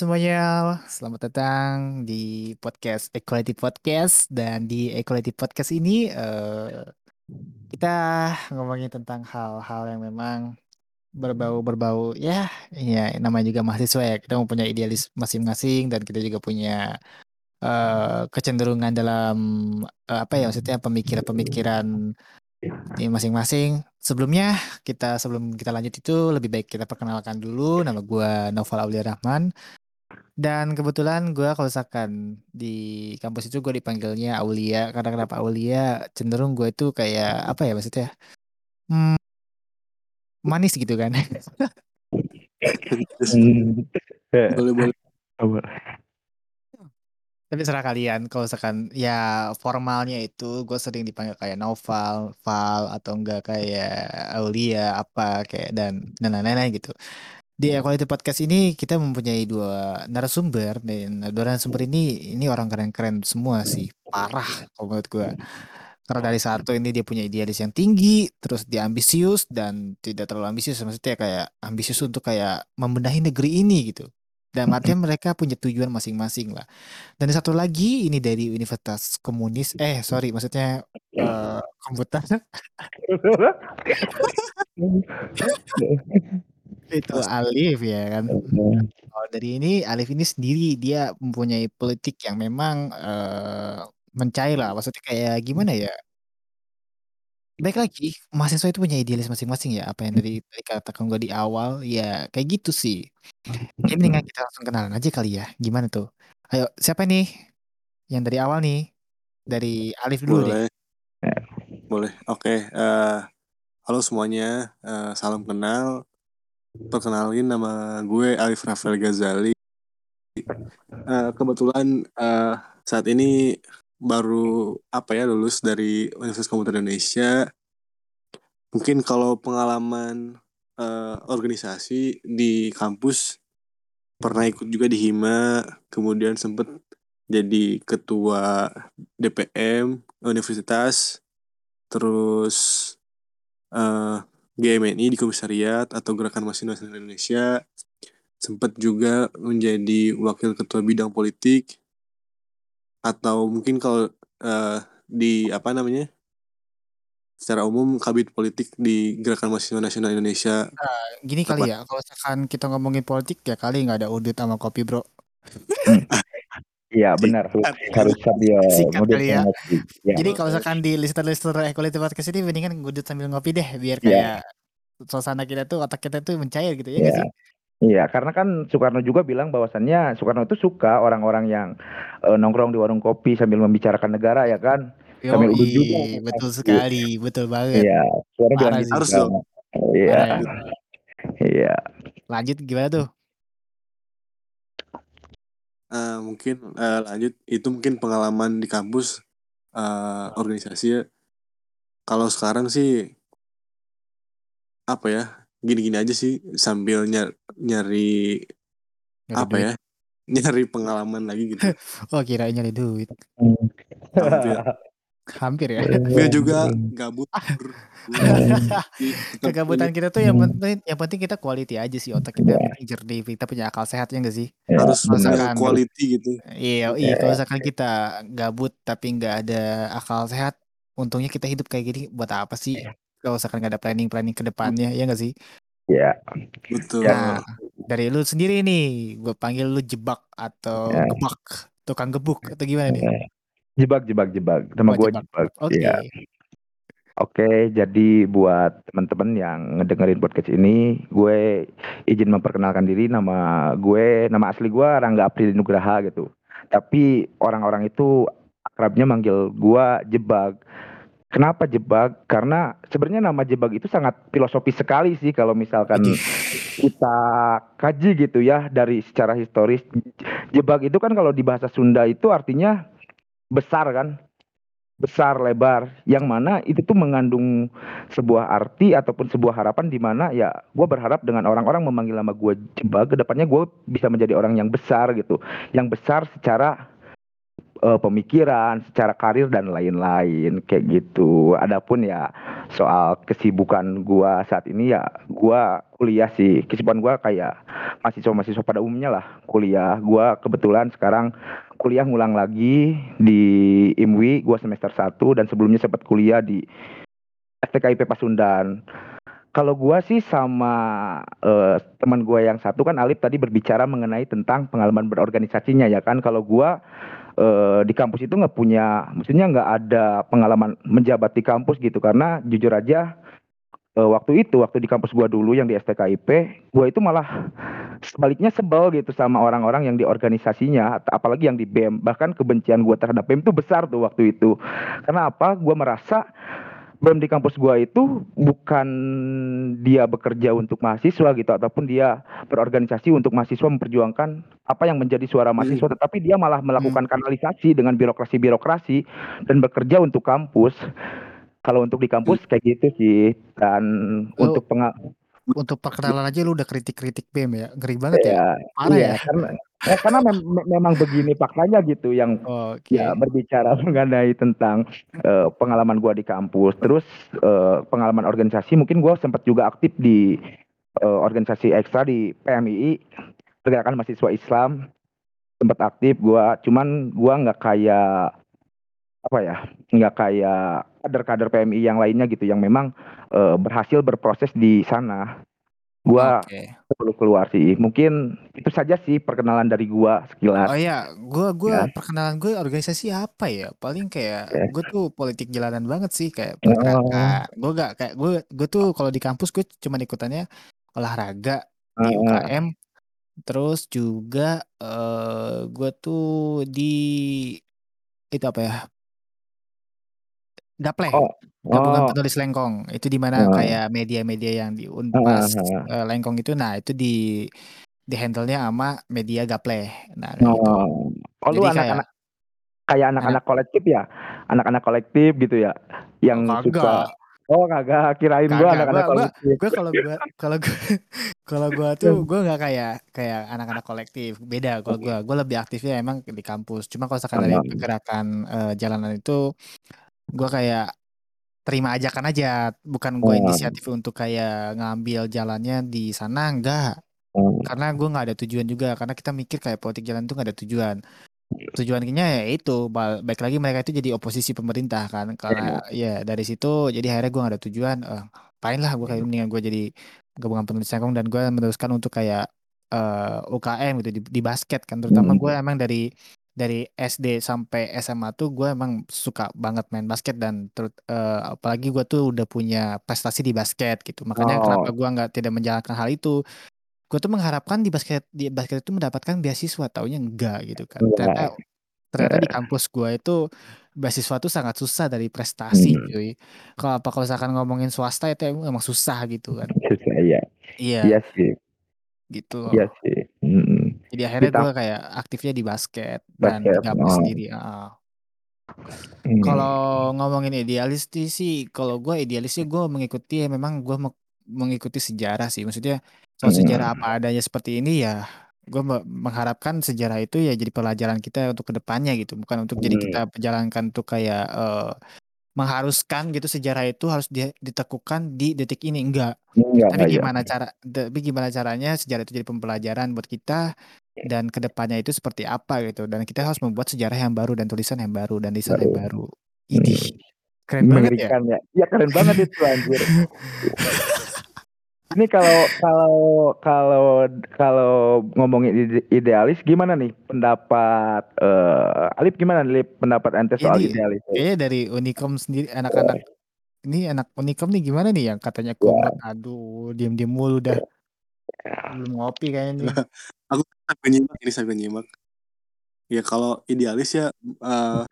semuanya, selamat datang di podcast Equality Podcast. Dan di Equality Podcast ini eh, kita ngomongin tentang hal-hal yang memang berbau-berbau ya, ya namanya juga mahasiswa ya. Kita mempunyai idealis masing-masing dan kita juga punya eh, kecenderungan dalam eh, apa ya maksudnya pemikiran-pemikiran di masing-masing. Sebelumnya kita sebelum kita lanjut itu lebih baik kita perkenalkan dulu. Nama gua Noval Aulia Rahman dan kebetulan gua kalau misalkan di kampus itu gue dipanggilnya Aulia karena kenapa Aulia cenderung gue itu kayak apa ya maksudnya hmm, manis gitu kan Hmm. boleh boleh Apa? tapi serah kalian kalau misalkan ya formalnya itu gue sering dipanggil kayak Noval, Val atau enggak kayak Aulia apa kayak dan dan lain-lain gitu. Di Equality Podcast ini kita mempunyai dua narasumber dan dua narasumber ini ini orang keren-keren semua sih parah kalau menurut gue. Karena dari satu ini dia punya idealis yang tinggi, terus dia ambisius dan tidak terlalu ambisius maksudnya kayak ambisius untuk kayak membenahi negeri ini gitu. Dan artinya mereka punya tujuan masing-masing lah. Dan satu lagi ini dari Universitas Komunis, eh sorry maksudnya eh, komputer itu Alif ya kan. Kalau dari ini Alif ini sendiri dia mempunyai politik yang memang eh, mencair lah. Maksudnya kayak gimana ya? Baik lagi, mahasiswa itu punya idealis masing-masing ya. Apa yang dari, dari katakan gue di awal, ya kayak gitu sih. Jadi mendingan kita langsung kenalan aja kali ya. Gimana tuh? Ayo, siapa nih? Yang dari awal nih? Dari Alif dulu deh. boleh boleh oke eh, halo semuanya Eh, salam kenal perkenalin nama gue Alif Rafael Ghazali. Eh, kebetulan eh, saat ini baru apa ya lulus dari Universitas Komputer Indonesia. Mungkin kalau pengalaman eh, organisasi di kampus pernah ikut juga di Hima kemudian sempet jadi ketua DPM universitas. Terus eh GMNI di komisariat atau Gerakan Mahasiswa Nasional Indonesia sempat juga menjadi wakil ketua bidang politik atau mungkin kalau eh, di apa namanya secara umum kabit politik di Gerakan Mahasiswa Nasional Indonesia Gini kali ya, kalau misalkan kita ngomongin politik ya kali nggak ada udut sama kopi bro. Iya benar harus sambil ngudut kali ya. Ya. Jadi kalau misalkan di listener-listener Equality Podcast ini mendingan ngudut sambil ngopi deh, biar Iya. kayak suasana kita tuh, otak kita tuh mencair gitu ya Iya. sih? Iya, karena kan Soekarno juga bilang bahwasannya Soekarno itu suka orang-orang yang eh, nongkrong di warung kopi sambil membicarakan negara ya kan. Sambil udut juga. Betul sekali, betul banget. Iya, suara bilang gitu. Harus kan. dong. Iya. Ya. Iya. Lanjut gimana tuh? Eh, mungkin eh, lanjut itu mungkin pengalaman di kampus eh, organisasi ya. Kalau sekarang sih apa ya gini-gini aja sih sambil nyari, nyari Nyari apa duit. ya nyari pengalaman lagi gitu. Oh kira nyari duit. Hampir. Hampir ya. Gue juga gabut. bur. Di- Kegabutan kita tuh yang penting yang penting kita quality aja sih otak kita jernih kita punya akal sehat ya enggak sih Ya, harus Misalkan- quality gitu. iya iya kalau misalkan kita gabut tapi nggak ada akal sehat untungnya kita hidup kayak gini buat apa sih kalau misalkan nggak ada planning planning ke depannya ya enggak sih Iya. Betul. nah dari lu sendiri nih gue panggil lu jebak atau Ya. gebak tukang gebuk atau gimana nih Jebak, jebak, jebak. Nama Oh, gue jebak. oke Iya. Oke, jadi buat teman-teman yang ngedengerin podcast ini, gue izin memperkenalkan diri. Nama gue, nama asli gue Rangga April Nugraha gitu. Tapi orang-orang itu akrabnya manggil gue Jebak. Kenapa Jebak? Karena sebenarnya nama Jebak itu sangat filosofis sekali sih kalau misalkan kita kaji gitu ya dari secara historis. Jebak itu kan kalau di bahasa Sunda itu artinya besar kan? Besar lebar. Yang mana itu tuh mengandung sebuah arti ataupun sebuah harapan di mana ya gue berharap dengan orang-orang memanggil nama gue jebak ke depannya gue bisa menjadi orang yang besar gitu. Yang besar secara eh, pemikiran secara karir dan lain-lain. Kayak gitu. Adapun ya soal kesibukan gua saat ini ya gua kuliah sih. Kesibukan gua kayak mahasiswa-mahasiswa pada umumnya lah. Kuliah. Gua kebetulan sekarang kuliah ngulang lagi di IMWI, gua semester 1 dan sebelumnya sempat kuliah di STKIP Pasundan. Kalau gua sih sama eh, teman gua yang satu kan Alif tadi berbicara mengenai tentang pengalaman berorganisasinya ya kan. Kalau gua eh, di kampus itu nggak punya, maksudnya nggak ada pengalaman menjabat di kampus gitu karena jujur aja waktu itu waktu di kampus gua dulu yang di STKIP, gua itu malah sebaliknya sebel gitu sama orang-orang yang di organisasinya, apalagi yang di BEM. Bahkan kebencian gua terhadap BEM itu besar tuh waktu itu. Karena apa? Gua merasa BEM di kampus gua itu bukan dia bekerja untuk mahasiswa gitu ataupun dia berorganisasi untuk mahasiswa memperjuangkan apa yang menjadi suara mahasiswa tetapi dia malah melakukan kanalisasi dengan birokrasi-birokrasi dan bekerja untuk kampus. Kalau untuk di kampus kayak gitu sih dan Lu untuk penga untuk perkenalan aja lu udah kritik-kritik BEM ya. Ngeri banget ya. Iya, Parah iya ya. karena ya karena mem- me- memang begini faktanya gitu yang Oke. ya berbicara mengenai tentang eh, pengalaman gua di kampus terus eh, pengalaman organisasi mungkin gua sempat juga aktif di eh, organisasi ekstra di PMII pergerakan mahasiswa Islam sempat aktif gua cuman gua nggak kayak apa ya nggak kayak kader-kader PMI yang lainnya gitu yang memang eh, berhasil berproses di sana gua Oke. perlu keluar sih mungkin itu saja sih perkenalan dari gua sekilas Oh iya, gua gua Ya. perkenalan gue organisasi apa ya? Paling kayak Ya. gue tuh politik jalanan banget sih kayak Oh. Gue gak kayak gue gue tuh kalau di kampus gue cuma ikutannya olahraga di Heeh. UKM. Terus juga eh gue tuh di itu apa ya? Gapleh. oh Gabungan oh Penulis Lengkong. Itu di mana Heeh. kayak media-media yang di Unpas Heeh. eh, Lengkong itu nah itu di di handle-nya sama media Gapleh. Nah, kayak gitu. Oh, oh lu Jadi kayak anak-anak kayak anak-anak kolektif ya? Anak-anak kolektif gitu ya? Yang suka kagak. Oh, kagak. Kirain gua Kagak. anak-anak Gua gua kolektif. gua kalau gua kalau gua kalau gua tuh gua nggak kayak kayak anak-anak kolektif. Beda kalau gua. Gua lebih aktifnya emang di kampus. Cuma kalau misalkan dari Oh, pergerakan eh, jalanan itu gua kayak terima ajakan aja, bukan gue oh, inisiatif untuk kayak ngambil jalannya di sana enggak. oh. Karena gue nggak ada tujuan juga. Karena kita mikir kayak politik jalan itu nggak ada tujuan. Tujuannya ya itu, baik lagi mereka itu jadi oposisi pemerintah kan. Karena ya dari situ jadi akhirnya gue nggak ada tujuan. Eh, ngapain lah gue kayak mendingan gue jadi gabungan penulis Lengkong dan gue meneruskan untuk kayak eh, UKM gitu di, di basket kan. Terutama Hmm. gue emang dari dari SD sampai SMA tuh gue emang suka banget main basket dan terus eh, apalagi gue tuh udah punya prestasi di basket gitu. Makanya kenapa Oh, gue nggak tidak menjalankan hal itu gue tuh mengharapkan di basket di basket itu mendapatkan beasiswa taunya enggak gitu kan enggak. ternyata ternyata di kampus gue itu beasiswa tuh sangat susah dari prestasi Hmm. cuy kalau apa kalau misalkan ngomongin swasta itu emang, emang susah gitu kan Susah ya. iya Iya sih. gitu Iya loh sih. Jadi akhirnya gue kayak aktifnya di basket dan basket. kampus Oh. sendiri ah. Hmm. Kalau ngomongin idealis sih, kalau gue idealisnya gue mengikuti ya memang gue mengikuti sejarah sih. Maksudnya kalau sejarah Hmm. apa adanya seperti ini ya gue mengharapkan sejarah itu ya jadi pelajaran kita untuk ke depannya gitu. Bukan untuk jadi kita Hmm. jalankan untuk kayak eh, mengharuskan gitu sejarah itu harus di- ditekukan di detik ini enggak. Enggak, Tapi enggak gimana cara tapi gimana caranya sejarah itu jadi pembelajaran buat kita dan ke depannya itu seperti apa gitu. Dan kita harus membuat sejarah yang baru dan tulisan yang baru dan desain yang Baru. baru. Idih, Hmm. keren banget ya. Ya. Ya keren banget itu anjir. Ini kalau kalau kalau kalau ngomongin ide- idealis gimana nih pendapat eh Alif gimana nih Lip? pendapat ente soal Ini idealis? kayaknya dari Unicom sendiri anak-anak ini anak Unicom nih gimana nih yang katanya komrad aduh diem-diem mulu dah belum ngopi kayaknya nih Aku sambil nyimak ini sambil nyimak. Ya kalau idealis ya eh,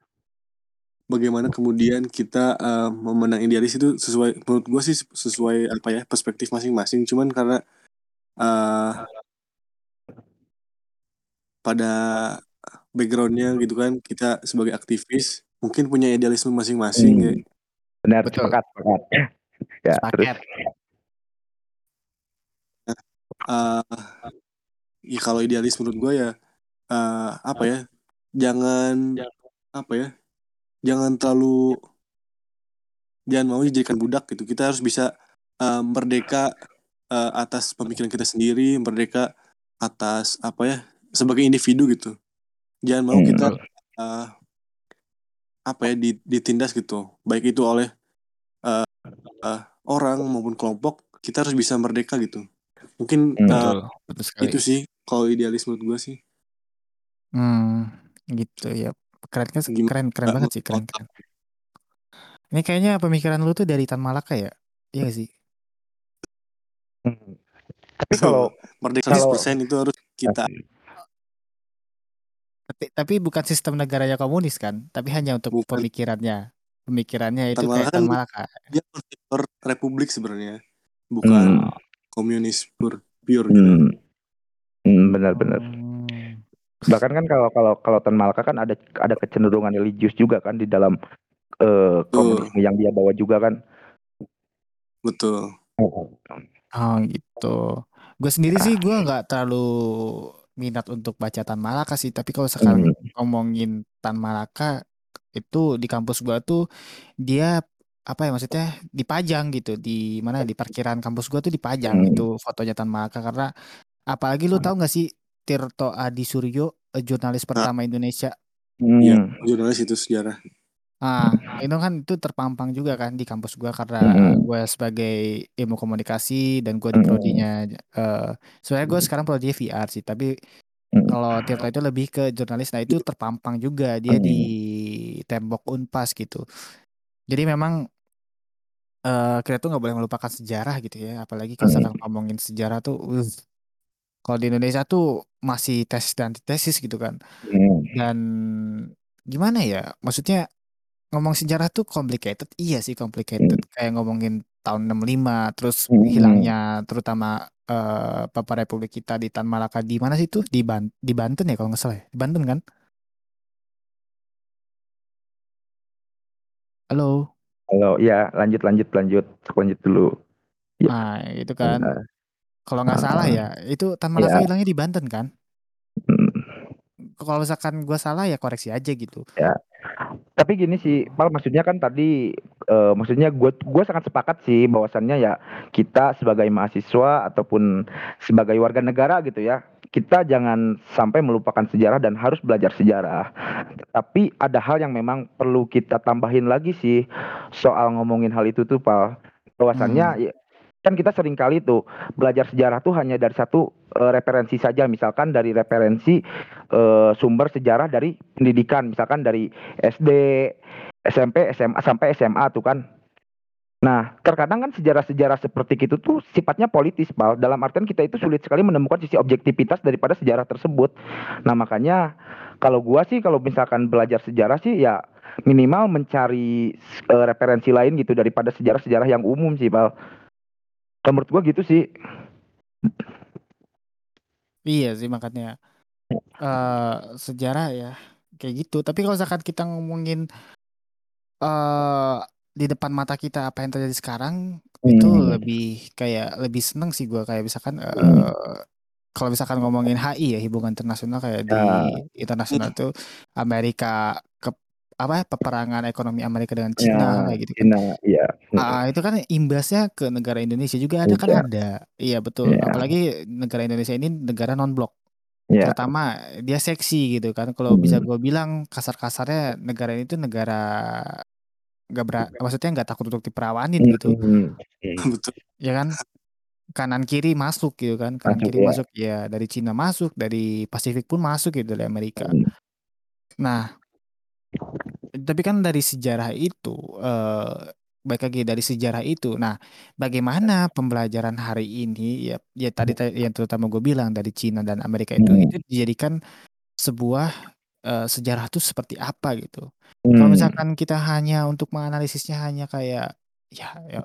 bagaimana kemudian kita eh, memenang idealis itu sesuai menurut gue sih sesuai apa ya perspektif masing-masing. Cuman karena eh, pada backgroundnya gitu kan kita sebagai aktivis mungkin punya idealisme masing-masing Hmm. ya. Benar Betul. sepakat sepakat. Ya terus Sepaket. Eh, ya kalau idealis menurut gue ya eh, apa ya jangan apa ya jangan terlalu jangan mau dijadikan budak gitu. Kita harus bisa uh, merdeka uh, atas pemikiran kita sendiri merdeka atas apa ya sebagai individu gitu. Jangan mau kita uh, apa ya ditindas gitu. Baik itu oleh uh, uh, orang maupun kelompok kita harus bisa merdeka gitu. Mungkin hmm, betul, uh, itu sih kalau idealisme gue sih. Hmm gitu ya keren kan keren keren banget sih keren keren ini kayaknya pemikiran lu tuh dari Tan Malaka ya iya gak sih hmm. tapi kalau merdeka kalau, persen itu harus kita tapi, tapi bukan sistem negaranya komunis kan tapi hanya untuk bukan. pemikirannya pemikirannya itu Tan kayak Tan Malaka dia republik sebenarnya bukan hmm. komunis pure pure gitu hmm. Hmm, benar-benar hmm. Bahkan kan kalau kalau kalau Tan Malaka kan ada ada kecenderungan religius juga kan di dalam uh, komunisme yang dia bawa juga kan. Betul. Oh gitu. Gue sendiri sih gue nggak terlalu minat untuk baca Tan Malaka sih. Tapi kalau sekarang hmm. ngomongin Tan Malaka itu di kampus gue tuh dia apa ya maksudnya dipajang gitu di mana di parkiran kampus gue tuh dipajang hmm. itu fotonya Tan Malaka karena apalagi lu tahu nggak sih Tirto Adi Suryo eh, jurnalis pertama Indonesia. Iya, hmm. jurnalis itu sejarah. Ah, itu kan itu terpampang juga kan di kampus gua karena mm. gue sebagai ilmu komunikasi dan gue di prodinya uh, sebenarnya gue sekarang prodi VR sih, tapi kalau Tirta itu lebih ke jurnalis. Nah, itu terpampang juga dia di tembok Unpas gitu. Jadi memang uh, kita tuh nggak boleh melupakan sejarah gitu ya, apalagi kalau sekarang ngomongin sejarah tuh uh, kalau di Indonesia tuh masih tesis dan antitesis gitu kan. Dan gimana ya? Maksudnya ngomong sejarah tuh complicated. Iya sih complicated. Hmm. kayak ngomongin tahun 65 terus hmm. hilangnya terutama uh, Papa Republik kita di Tan Malaka. Di mana sih tuh di Ban di Banten ya kalau nggak salah ya? Di Banten kan? Halo? Halo ya lanjut lanjut lanjut. Lanjut dulu. Ya. nah itu kan kalau nggak uh, salah ya itu Tan Malaka ya. hilangnya di Banten kan hmm. kalau misalkan gue salah ya koreksi aja gitu ya tapi gini sih, Pal, maksudnya kan tadi, uh, maksudnya gue gue sangat sepakat sih bahwasannya ya kita sebagai mahasiswa ataupun sebagai warga negara gitu ya, kita jangan sampai melupakan sejarah dan harus belajar sejarah. Tapi ada hal yang memang perlu kita tambahin lagi sih soal ngomongin hal itu tuh, Pal. Bahwasannya hmm. Kan kita sering kali tuh belajar sejarah tuh hanya dari satu uh, referensi saja misalkan dari referensi uh, sumber sejarah dari pendidikan misalkan dari SD SMP SMA sampai SMA tuh kan Nah, terkadang kan sejarah-sejarah seperti itu tuh sifatnya politis, Bal. Dalam artian kita itu sulit sekali menemukan sisi objektivitas daripada sejarah tersebut. Nah, makanya kalau gua sih kalau misalkan belajar sejarah sih ya minimal mencari uh, referensi lain gitu daripada sejarah-sejarah yang umum sih, Bal. Kalau menurut gua gitu sih. Iya sih makanya uh, sejarah ya kayak gitu. Tapi kalau misalkan kita ngomongin uh, di depan mata kita apa yang terjadi sekarang hmm. itu lebih kayak lebih seneng sih gua kayak misalkan uh, hmm. kalau misalkan ngomongin HI ya hubungan internasional kayak di ya. internasional itu Amerika apa peperangan ekonomi Amerika dengan Cina ya, kayak gitu kan. Cina, iya. Ah, itu kan imbasnya ke negara Indonesia juga ada kan ada. Iya betul. Ya. Apalagi negara Indonesia ini negara non blok. Ya. Terutama dia seksi gitu kan. Kalau hmm. bisa gue bilang kasar-kasarnya negara ini tuh negara nggak ber maksudnya nggak takut untuk diperawanin gitu. Hmm. Betul. Ya kan kanan kiri masuk gitu kan kanan masuk, kiri ya. masuk ya dari Cina masuk dari Pasifik pun masuk gitu dari Amerika. Hmm. Nah tapi kan dari sejarah itu, uh, baik lagi dari sejarah itu. Nah, bagaimana pembelajaran hari ini ya ya tadi yang terutama gue bilang dari Cina dan Amerika itu itu hmm. dijadikan sebuah, uh, sejarah itu seperti apa gitu. Kalau hmm. misalkan kita hanya untuk menganalisisnya hanya kayak ya ya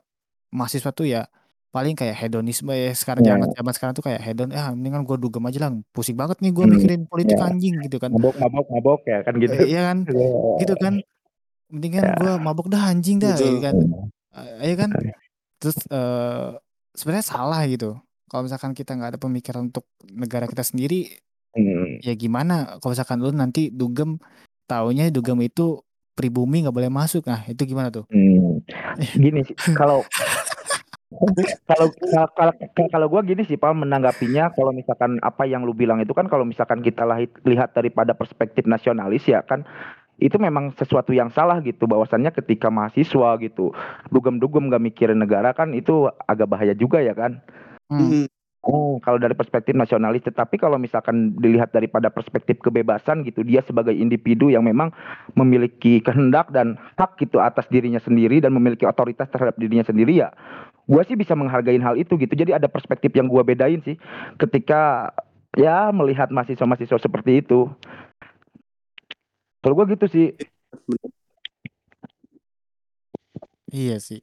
mahasiswa tuh ya paling kayak hedonisme ya sekarang yeah. zaman sekarang tuh kayak hedon, "Ah, mendingan gue dugem aja lah, pusing banget nih gue hmm, mikirin politik yeah. anjing," gitu kan. Mabok mabok mabok ya kan gitu. Iya kan, yeah. gitu kan. Mendingan yeah. gue mabok dah anjing dah, gitu. kan. Uh, ya kan. Terus uh, sebenarnya salah gitu. Kalau misalkan kita nggak ada pemikiran untuk negara kita sendiri, hmm. ya gimana kalau misalkan lu nanti dugem taunya dugem itu pribumi nggak boleh masuk. Nah itu gimana tuh? Hmm. Gini sih, kalau kalau kalau kalau gue gini sih Pak menanggapinya kalau misalkan apa yang lu bilang itu kan kalau misalkan kita lihat daripada perspektif nasionalis ya kan itu memang sesuatu yang salah gitu bahwasannya ketika mahasiswa gitu dugem-dugem gak mikirin negara kan itu agak bahaya juga ya kan Hmm. Oh, kalau dari perspektif nasionalis, tetapi kalau misalkan dilihat daripada perspektif kebebasan gitu, dia sebagai individu yang memang memiliki kehendak dan hak gitu atas dirinya sendiri dan memiliki otoritas terhadap dirinya sendiri ya, gue sih bisa menghargai hal itu gitu. Jadi ada perspektif yang gue bedain sih ketika ya melihat mahasiswa-mahasiswa seperti itu. Kalau gue gitu sih. Iya sih.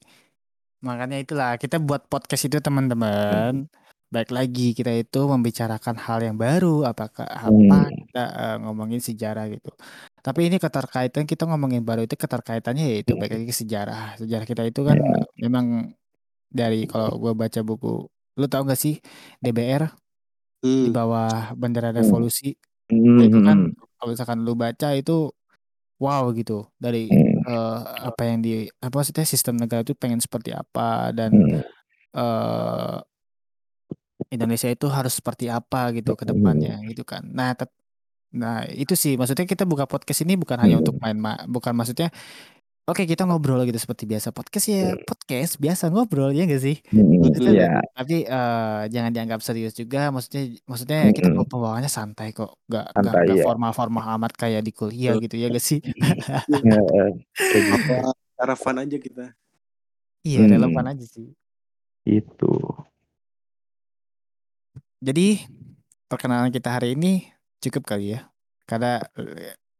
Makanya itulah kita buat podcast itu teman-teman. Baik lagi kita itu membicarakan hal yang baru, apakah apa Hmm. kita uh, ngomongin sejarah gitu. Tapi ini keterkaitan kita ngomongin baru itu keterkaitannya yaitu baik lagi ke sejarah. Sejarah kita itu kan Ya. memang dari kalau gue baca buku, lu tau gak sih DBR di Hmm. bawah bendera Hmm. revolusi? Nah, itu kan Hmm. kalau misalkan lu baca itu wow gitu dari Hmm. uh, apa yang di apa maksudnya sistem negara itu pengen seperti apa dan Hmm. uh, Indonesia itu harus seperti apa gitu ke Hmm. depannya gitu kan. Nah, tet- nah itu sih maksudnya kita buka podcast ini bukan hanya untuk Hmm. main ma bukan maksudnya oke kita ngobrol gitu seperti biasa podcast ya podcast biasa ngobrol ya gak sih? Hmm. Itu Ya. tapi uh, jangan dianggap serius juga maksudnya maksudnya kita Hmm. pembawaannya santai kok nggak nggak Santai nggak ya. formal-formal amat kayak di kuliah gitu ya gak sih? Ya, eh, kayak gitu. Fun aja kita. Iya Hmm. relevan aja sih. Itu. Jadi perkenalan kita hari ini cukup kali ya. Karena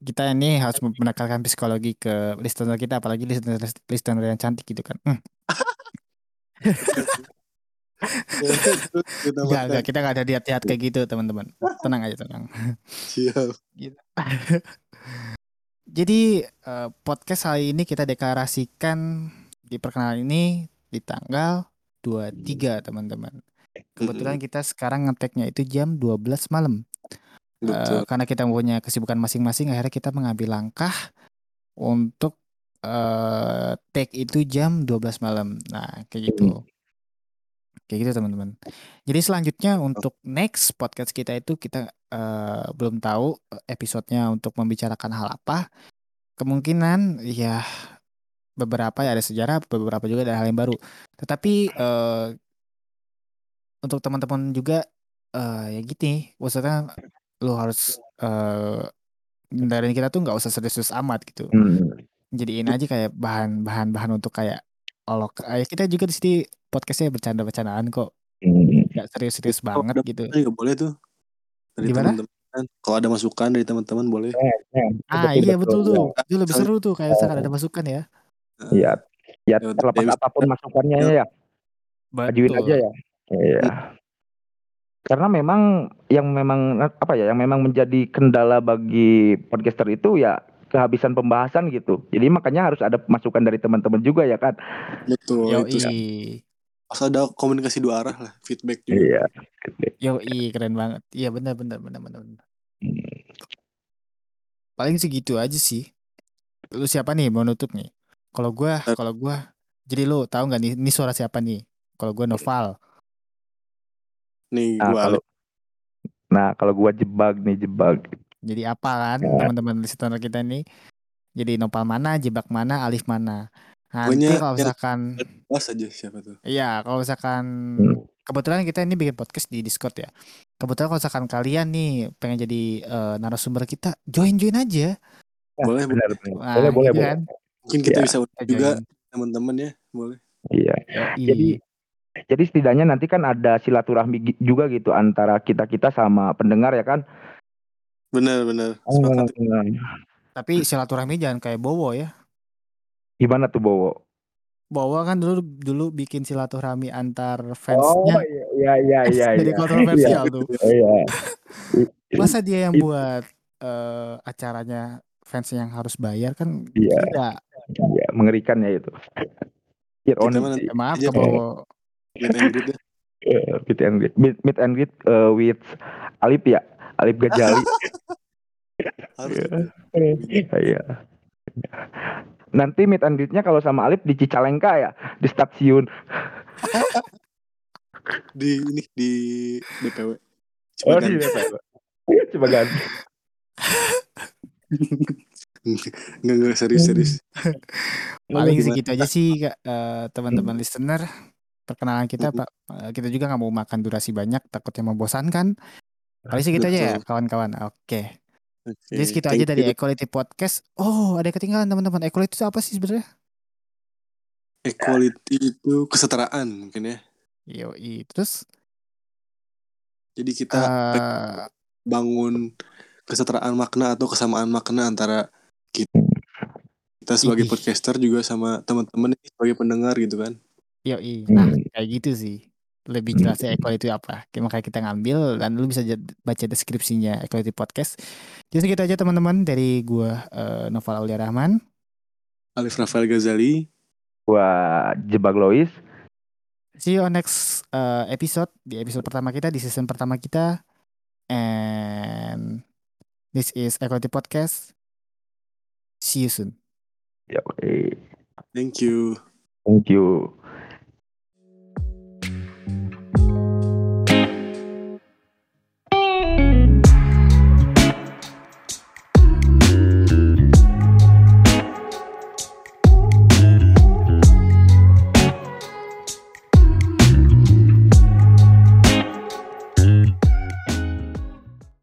kita ini harus menekankan psikologi ke listener kita apalagi listener listener yang cantik gitu kan. Hmm. Enggak, enggak, kita nggak ada lihat-lihat kayak gitu teman-teman. Tenang aja tenang. Siap. Gitu. Jadi eh, podcast hari ini kita deklarasikan di perkenalan ini di tanggal 23 teman-teman. Kebetulan kita sekarang ngeteknya itu jam 12 malam. Eh, Betul. karena kita punya kesibukan masing-masing akhirnya kita mengambil langkah untuk eh take itu jam 12 malam. Nah, kayak gitu. Kayak gitu teman-teman. Jadi selanjutnya untuk next podcast kita itu kita eh, belum tahu episodenya untuk membicarakan hal apa. Kemungkinan ya beberapa ya ada sejarah, beberapa juga ada hal yang baru. Tetapi eh, untuk teman-teman juga eh, ya gitu maksudnya lu harus eh dengerin kita tuh nggak usah serius-serius amat gitu. Hmm. Jadiin aja kayak bahan-bahan bahan untuk kayak olok kayak kita juga di sini podcastnya bercanda-bercandaan kok. Hmm. Nggak serius-serius banget gitu. juga boleh tuh. Dari Gimana? teman-teman. Kalau ada masukan dari teman-teman boleh. Ya, Ah iya betul tuh. Ya. Itu lebih seru tuh kayak misalkan ada masukan ya. Ya, ya Lewat terlepas apa pun masukannya ya, ajuin aja ya. Iya. Karena memang yang memang apa ya, yang memang menjadi kendala bagi podcaster itu ya kehabisan pembahasan gitu. Jadi makanya harus ada masukan dari teman-teman juga ya kan. Betul. Itu Yoi. Asal ada komunikasi dua arah lah. Feedback juga. Iya. Yoi keren banget. Iya benar benar benar benar. benar. Hmm. Paling segitu aja sih. Lu siapa nih mau nutup nih? Kalau gua, Eh. kalau gua, jadi lu tahu nggak nih, ini suara siapa nih? Kalau gua Noval. Nih Nah, gua kalau Nah, kalau gua jebak nih jebak. Jadi apa kan Ya. teman-teman listener kita nih? Jadi Nopal mana, jebak mana, Alif mana? Nanti Pokoknya kalau misalkan, bahas aja siapa tuh. iya kalau misalkan Hmm. kebetulan kita ini bikin podcast di Discord ya. Kebetulan kalau misalkan kalian nih pengen jadi eh, narasumber kita, join join aja. Boleh, Benar, benar. Nah, boleh, boleh, gitu boleh. kan. Mungkin kita Ya. bisa juga teman-teman ya. Boleh. Iya. Jadi jadi setidaknya nanti kan ada silaturahmi juga gitu antara kita-kita sama pendengar ya kan. Benar, benar. Oh, Sepakat. Tapi silaturahmi jangan kayak Bowo ya. Gimana tuh Bowo? Bowo kan dulu dulu bikin silaturahmi antar Oh fansnya. iya iya iya iya. Jadi iya. kontroversial tuh. Oh, iya. Masa dia yang buat eh, acaranya fans yang harus bayar kan Iya. tidak. Iya, mengerikan ya itu. Kita sih. nanti Eh, maaf aja ke Bowo. Meet and greet ya. Meet and greet, meet, meet and greet uh, with Alip ya, Alip Gajali. Iya. Iya. Nanti meet and greet-nya kalau sama Alif di Cicalengka ya, di stasiun. di ini di BPW. Oh, Cipagan. di BPW. Coba ganti. Nggak nggak serius serius. Paling segitu aja sih Kak, eh, teman-teman listener. Perkenalan kita. Pak. Eh, kita juga nggak mau makan durasi banyak, takutnya membosankan. Paling segitu aja ya kawan-kawan. Oke. Oke, Jadi segitu aja dari. Equality Podcast. Oh, ada yang ketinggalan teman-teman. Equality itu apa sih sebenarnya? Equality itu kesetaraan mungkin ya. Yoi. Terus Jadi kita eh bangun kesetaraan makna atau kesamaan makna antara kita, kita sebagai podcaster juga sama teman-teman sebagai pendengar gitu kan. Yoi. Nah, Hmm. kayak gitu sih. Lebih Hmm. jelasnya equality itu apa. Oke, Makanya kita ngambil dan lu bisa jad- baca deskripsinya Equality Podcast. Jadi segitu aja teman-teman dari gua eh, Noval Aulia Rahman. Alif Rafael Ghazali. Gua jebak Lois. See you on next eh, episode di episode pertama kita di season pertama kita. And this is Equality Podcast. See you soon. Ya, eh, Thank you. thank you.